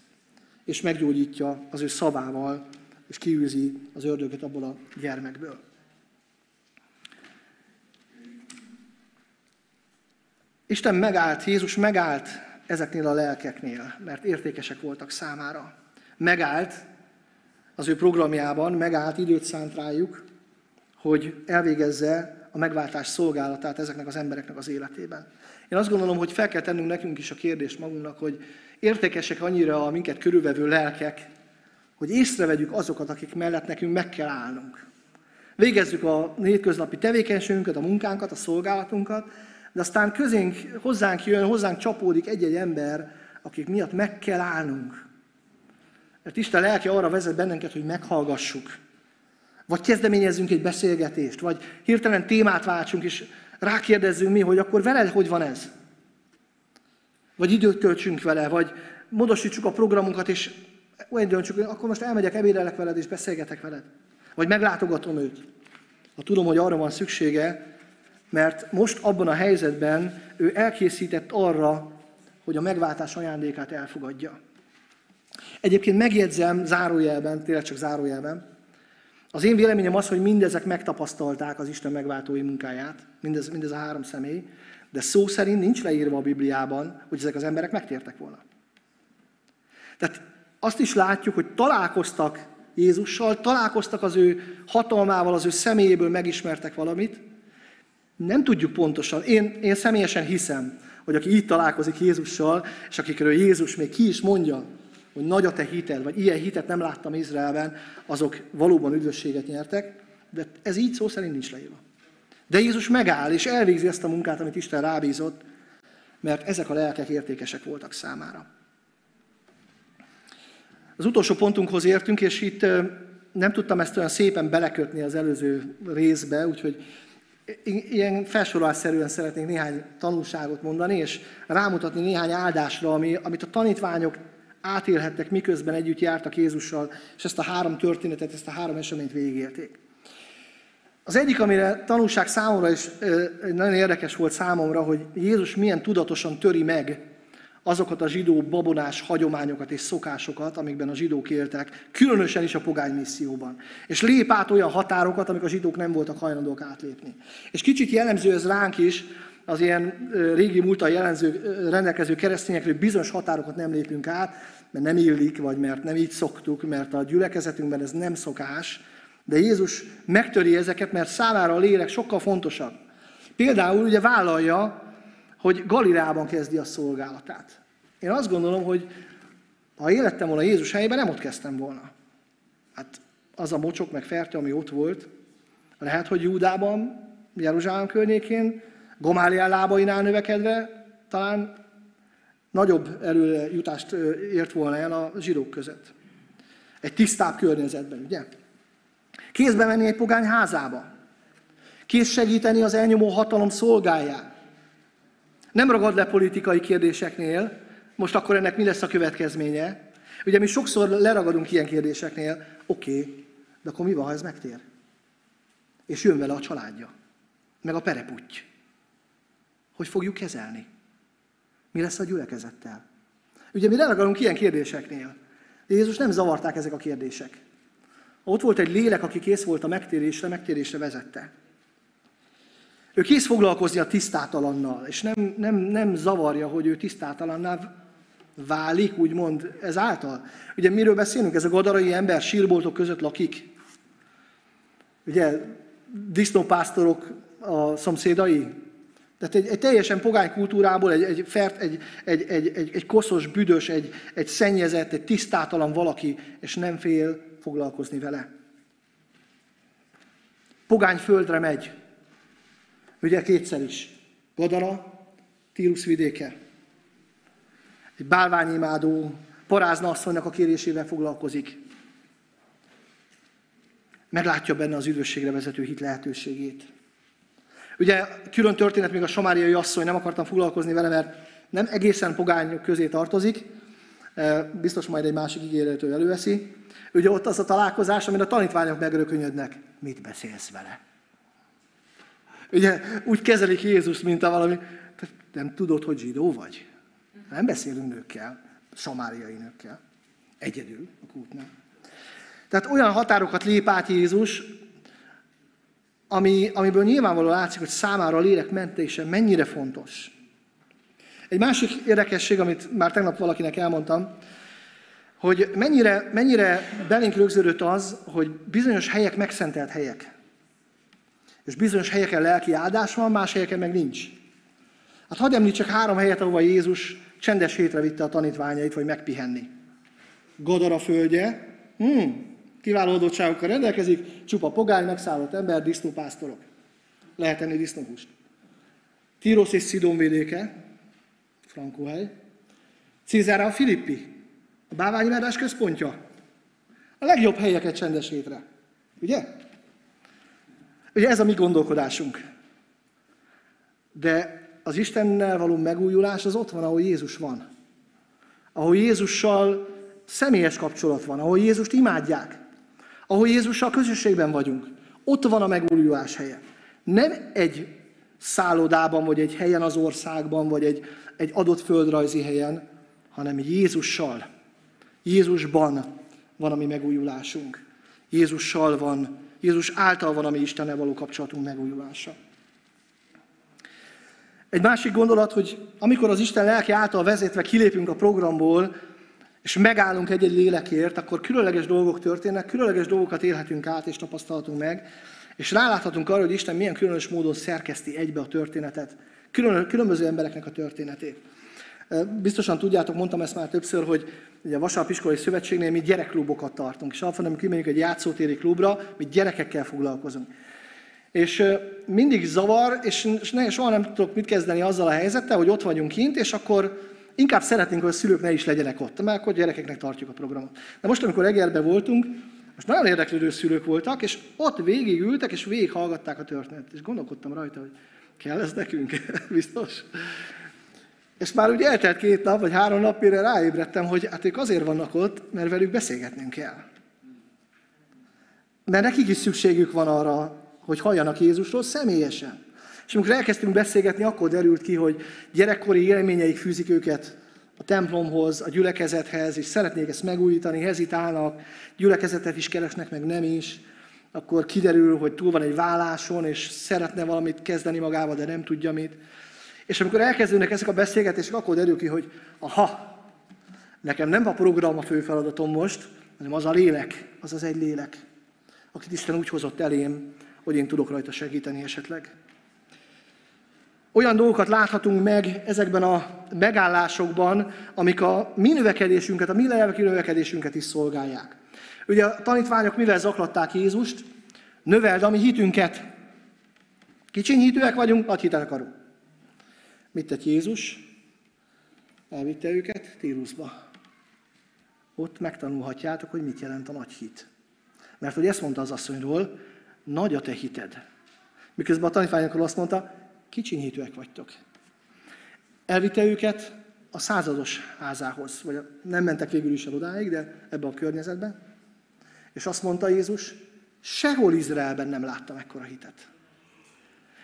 És meggyógyítja az ő szavával, és kiűzi az ördögöt abból a gyermekből. Isten megállt, Jézus megállt ezeknél a lelkeknél, mert értékesek voltak számára. Megállt az ő programjában, megállt, időt szánt rájuk, hogy elvégezze a megváltás szolgálatát ezeknek az embereknek az életében. Én azt gondolom, hogy fel kell tennünk nekünk is a kérdést magunknak, hogy értékesek annyira a minket körülvevő lelkek, hogy észrevegyük azokat, akik mellett nekünk meg kell állnunk. Végezzük a hétköznapi tevékenységünket, a munkánkat, a szolgálatunkat, de aztán közénk, hozzánk jön, hozzánk csapódik egy-egy ember, akik miatt meg kell állnunk. Mert Isten lelke arra vezet bennünket, hogy meghallgassuk. Vagy kezdeményezzünk egy beszélgetést, vagy hirtelen témát váltsunk, és rákérdezzünk mi, hogy akkor veled hogy van ez? Vagy időt töltsünk vele, vagy módosítsuk a programunkat, és olyan döntsük, hogy akkor most elmegyek, ebédelek veled, és beszélgetek veled. Vagy meglátogatom őt. Ha tudom, hogy arra van szüksége, mert most abban a helyzetben ő elkészített arra, hogy a megváltás ajándékát elfogadja. Egyébként megjegyzem zárójelben, tényleg csak zárójelben, az én véleményem az, hogy mindezek megtapasztalták az Isten megváltói munkáját, mindez, mindez a három személy, de szó szerint nincs leírva a Bibliában, hogy ezek az emberek megtértek volna. Tehát azt is látjuk, hogy találkoztak Jézussal, találkoztak az ő hatalmával, az ő személyéből megismertek valamit, nem tudjuk pontosan. Én, én személyesen hiszem, hogy aki így találkozik Jézussal, és akikről Jézus még ki is mondja, hogy nagy a te hited, vagy ilyen hitet nem láttam Izraelben, azok valóban üdvösséget nyertek, de ez így szó szerint nincs leírva. De Jézus megáll, és elvégzi ezt a munkát, amit Isten rábízott, mert ezek a lelkek értékesek voltak számára. Az utolsó pontunkhoz értünk, és itt nem tudtam ezt olyan szépen belekötni az előző részbe, úgyhogy ilyen felsorolásszerűen szeretnék néhány tanulságot mondani, és rámutatni néhány áldásra, ami, amit a tanítványok átélhettek, miközben együtt jártak Jézussal, és ezt a három történetet, ezt a három eseményt végigélték. Az egyik, amire tanulság számomra, és nagyon érdekes volt számomra, hogy Jézus milyen tudatosan töri meg azokat a zsidó babonás hagyományokat és szokásokat, amikben a zsidók éltek, különösen is a pogány misszióban. És lép át olyan határokat, amik a zsidók nem voltak hajlandók átlépni. És kicsit jellemző ez ránk is, az ilyen régi múltal jelenző, rendelkező keresztényekről bizonyos határokat nem lépünk át, mert nem illik, vagy mert nem így szoktuk, mert a gyülekezetünkben ez nem szokás, de Jézus megtöri ezeket, mert számára a lélek sokkal fontosabb. Például ugye vállalja, hogy Galileában kezdi a szolgálatát. Én azt gondolom, hogy ha élettem volna Jézus helyében, nem ott kezdtem volna. Hát az a mocsok meg ferte, ami ott volt, lehet, hogy Júdában, Jeruzsálem környékén, Gomálián lábainál növekedve, talán nagyobb előjutást ért volna el a zsidók között. Egy tisztább környezetben, ugye? Kézbe menni egy pogány házába. Kész segíteni az elnyomó hatalom szolgáját. Nem ragad le politikai kérdéseknél, most akkor ennek mi lesz a következménye? Ugye mi sokszor leragadunk ilyen kérdéseknél, oké, okay, de akkor mi van, ha ez megtér? És jön vele a családja, meg a pereputty. Hogy fogjuk kezelni? Mi lesz a gyülekezettel? Ugye mi leragadunk ilyen kérdéseknél. De Jézus nem zavarták ezek a kérdések. Ott volt egy lélek, aki kész volt a megtérésre, megtérésre vezette. Ő kész foglalkozni a tisztátalannal, és nem, nem, nem zavarja, hogy ő tisztátalanná válik, úgymond ezáltal. Ugye miről beszélünk? Ez a gadarai ember sírboltok között lakik. Ugye disznópásztorok a szomszédai. Tehát egy, egy teljesen pogány kultúrából egy, egy, fert, egy, egy, egy, egy, egy koszos, büdös, egy, egy szennyezett, egy tisztátalan valaki, és nem fél foglalkozni vele. Pogány földre megy. Ugye kétszer is. Gadara, Tírus vidéke. Egy bálványimádó, parázna asszonynak a kérésével foglalkozik. Meglátja benne az üdvösségre vezető hit lehetőségét. Ugye külön történet még a somáriai asszony, nem akartam foglalkozni vele, mert nem egészen pogány közé tartozik, e, biztos majd egy másik ígérető előveszi. Ugye ott az a találkozás, amin a tanítványok megrökönyödnek. Mit beszélsz vele? Ugye úgy kezelik Jézus, mint a valami, nem tudod, hogy zsidó vagy? Nem beszélünk nőkkel, samáriai nőkkel. Egyedül a kútnál. Tehát olyan határokat lép át Jézus, ami, amiből nyilvánvaló látszik, hogy számára a lélek mentése mennyire fontos. Egy másik érdekesség, amit már tegnap valakinek elmondtam, hogy mennyire, mennyire belénk rögződött az, hogy bizonyos helyek megszentelt helyek. És bizonyos helyeken lelki áldás van, más helyeken meg nincs. Hát hadd említsek három helyet, ahova Jézus csendes hétre vitte a tanítványait, vagy megpihenni. Gadara földje, hmm, kiváló adottságokkal rendelkezik, csupa pogány, megszállott ember, disznópásztorok. Lehet enni disznóhúst. Tírosz és Szidon vidéke, Frankóhely. Cézára a Filippi, a báványimádás központja. A legjobb helyeket csendes hétre. Ugye? Ugye ez a mi gondolkodásunk. De az Istennel való megújulás az ott van, ahol Jézus van. Ahol Jézussal személyes kapcsolat van, ahol Jézust imádják, ahol Jézussal közösségben vagyunk. Ott van a megújulás helye. Nem egy szállodában, vagy egy helyen az országban, vagy egy, egy adott földrajzi helyen, hanem Jézussal. Jézusban van a mi megújulásunk. Jézussal van, Jézus által van a mi Istennel való kapcsolatunk megújulása. Egy másik gondolat, hogy amikor az Isten lelki által vezetve kilépünk a programból, és megállunk egy-egy lélekért, akkor különleges dolgok történnek, különleges dolgokat élhetünk át és tapasztalhatunk meg, és ráláthatunk arra, hogy Isten milyen különös módon szerkeszti egybe a történetet, külön, különböző embereknek a történetét. Biztosan tudjátok, mondtam ezt már többször, hogy ugye a Vasalapiskolai Szövetségnél mi gyerekklubokat tartunk, és alapvetően kimegyünk egy játszótéri klubra, mi gyerekekkel foglalkozunk. És mindig zavar, és soha nem tudok mit kezdeni azzal a helyzettel, hogy ott vagyunk kint, és akkor inkább szeretnénk, hogy a szülők ne is legyenek ott, mert akkor gyerekeknek tartjuk a programot. De most, amikor Egerben voltunk, most nagyon érdeklődő szülők voltak, és ott végigültek, és végighallgatták a történetet. És gondolkodtam rajta, hogy kell ez nekünk? Biztos? És már úgy eltelt két nap, vagy három nap, mire ráébredtem, hogy hát ők azért vannak ott, mert velük beszélgetnünk kell. Mert nekik is szükségük van arra, hogy halljanak Jézusról személyesen. És amikor elkezdtünk beszélgetni, akkor derült ki, hogy gyerekkori élményeik fűzik őket a templomhoz, a gyülekezethez, és szeretnék ezt megújítani, hezitálnak, gyülekezetet is keresnek, meg nem is. Akkor kiderül, hogy túl van egy válláson, és szeretne valamit kezdeni magával, de nem tudja mit. És amikor elkezdődnek ezek a beszélgetések, akkor derül ki, hogy aha, nekem nem a program a fő feladatom most, hanem az a lélek, az az egy lélek, akit Isten úgy hozott elém, hogy én tudok rajta segíteni esetleg. olyan dolgokat láthatunk meg ezekben a megállásokban, amik a mi növekedésünket, a mi lelki növekedésünket is szolgálják. Ugye a tanítványok mivel zaklatták Jézust? Növeld a mi hitünket. Kicsiny hitűek vagyunk, nagy hitet akarunk. Mit tett Jézus? Elvitte őket Tírusba. Ott megtanulhatjátok, hogy mit jelent a nagy hit. Mert hogy ezt mondta az asszonyról, nagy a te hited. Miközben a tanítványokról azt mondta, kicsiny hitűek vagytok. Elvitte őket a százados házához, vagy nem mentek végül is el odáig, de ebbe a környezetbe. És azt mondta Jézus, sehol Izraelben nem láttam ekkora hitet.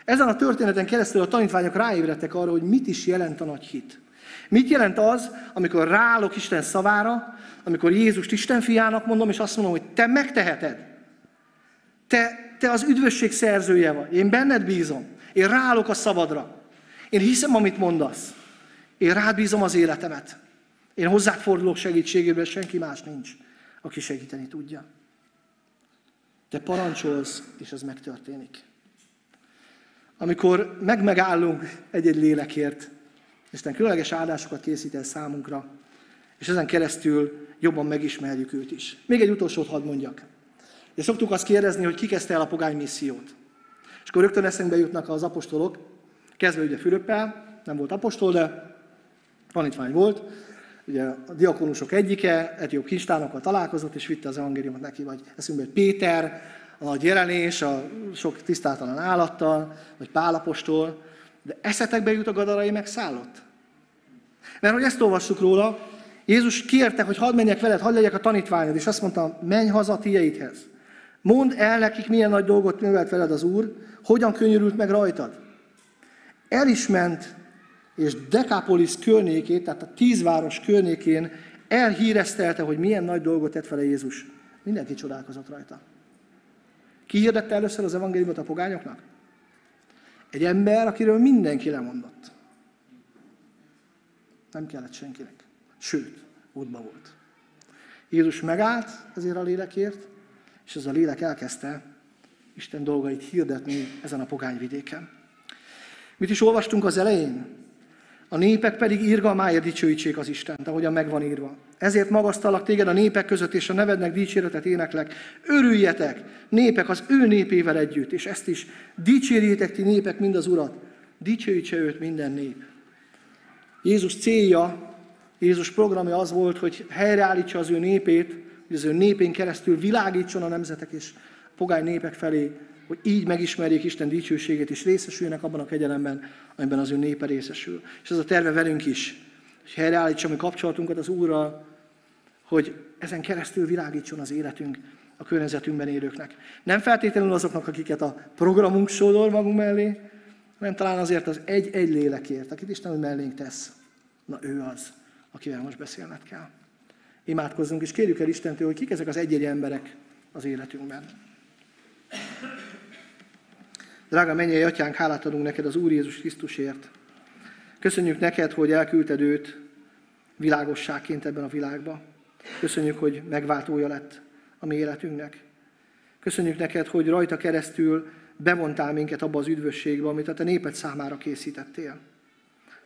Ezen a történeten keresztül a tanítványok ráébredtek arra, hogy mit is jelent a nagy hit. Mit jelent az, amikor rálok Isten szavára, amikor Jézust Isten fiának mondom, és azt mondom, hogy te megteheted. Te, te az üdvösség szerzője vagy. Én benned bízom. Én rálok a szabadra. Én hiszem, amit mondasz. Én rád bízom az életemet. Én hozzád fordulok segítségébe, senki más nincs, aki segíteni tudja. Te parancsolsz, és ez megtörténik. Amikor megmegállunk egy-egy lélekért, Isten különleges áldásokat készít el számunkra, és ezen keresztül jobban megismerjük őt is. Még egy utolsót hadd mondjak. És szoktuk azt kérdezni, hogy ki kezdte el a pogány missziót. És akkor rögtön eszembe jutnak az apostolok, kezdve ugye Fülöppel, nem volt apostol, de tanítvány volt, ugye a diakonusok egyike, etióp kincstánokkal találkozott, és vitte az evangéliumot neki, vagy eszünkbe Péter, a nagy jelenés, a sok tisztátalan állattal, vagy Pálapostól, de eszetekbe jut a gadarai megszállott. Mert hogy ezt olvassuk róla, Jézus kérte, hogy hadd menjek veled, hadd legyek a tanítványod, és azt mondta, menj haza tieidhez. Mondd el nekik, milyen nagy dolgot művelt veled az Úr, hogyan könyörült meg rajtad. El is ment, és Decapolis környékét, tehát a tízváros környékén elhíreztelte, hogy milyen nagy dolgot tett vele Jézus. Mindenki csodálkozott rajta. Ki hirdette először az evangéliumot a pogányoknak? Egy ember, akiről mindenki lemondott. Nem kellett senkinek. Sőt, útba volt. Jézus megállt ezért a lélekért, és ez a lélek elkezdte Isten dolgait hirdetni ezen a pogányvidéken. Mit is olvastunk az elején? A népek pedig írgalmáért dicsőítsék az Istent, ahogyan megvan írva. Ezért magasztalak téged a népek között, és a nevednek dicséretet éneklek. Örüljetek, népek, az ő népével együtt, és ezt is dicsérjétek ti népek mind az Urat. Dicsőítse őt minden nép. Jézus célja, Jézus programja az volt, hogy helyreállítsa az ő népét, hogy az ő népén keresztül világítson a nemzetek és a pogány népek felé, hogy így megismerjék Isten dicsőségét, és részesüljenek abban a kegyelemben, amiben az ő népe részesül. És ez a terve velünk is, hogy helyreállítsa mi kapcsolatunkat az Úrral, hogy ezen keresztül világítson az életünk a környezetünkben élőknek. Nem feltétlenül azoknak, akiket a programunk sodor magunk mellé, hanem talán azért az egy-egy lélekért, akit Isten hogy mellénk tesz. Na ő az, akivel most beszélned kell. Imádkozzunk, és kérjük el Istentől, hogy kik ezek az egy-egy emberek az életünkben. Drága mennyei atyánk, hálát adunk neked az Úr Jézus Krisztusért. Köszönjük neked, hogy elküldted őt világosságként ebben a világba. Köszönjük, hogy megváltója lett a mi életünknek. Köszönjük neked, hogy rajta keresztül bevontál minket abba az üdvösségbe, amit a te néped számára készítettél.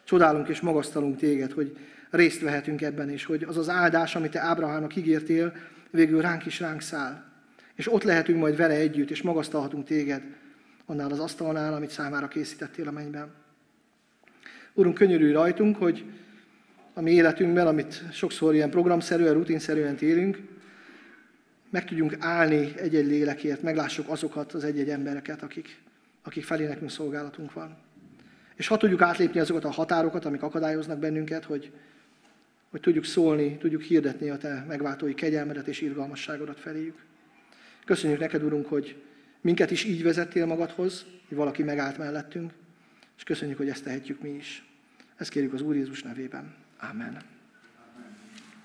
Csodálunk és magasztalunk téged, hogy részt vehetünk ebben, és hogy az az áldás, amit te Ábrahámnak ígértél, végül ránk is ránk száll. És ott lehetünk majd vele együtt, és magasztalhatunk téged, annál az asztalnál, amit számára készítettél a mennyben. Urunk, könyörülj rajtunk, hogy a mi életünkben, amit sokszor ilyen programszerűen, rutinszerűen élünk, meg tudjunk állni egy-egy lélekért, meglássuk azokat az egy-egy embereket, akik, akik felé nekünk szolgálatunk van. És ha tudjuk átlépni azokat a határokat, amik akadályoznak bennünket, hogy, hogy tudjuk szólni, tudjuk hirdetni a Te megváltói kegyelmedet és irgalmasságodat feléjük. Köszönjük neked, Urunk, hogy Minket is így vezettél magadhoz, hogy valaki megállt mellettünk, és köszönjük, hogy ezt tehetjük mi is. Ezt kérjük az Úr Jézus nevében. Amen.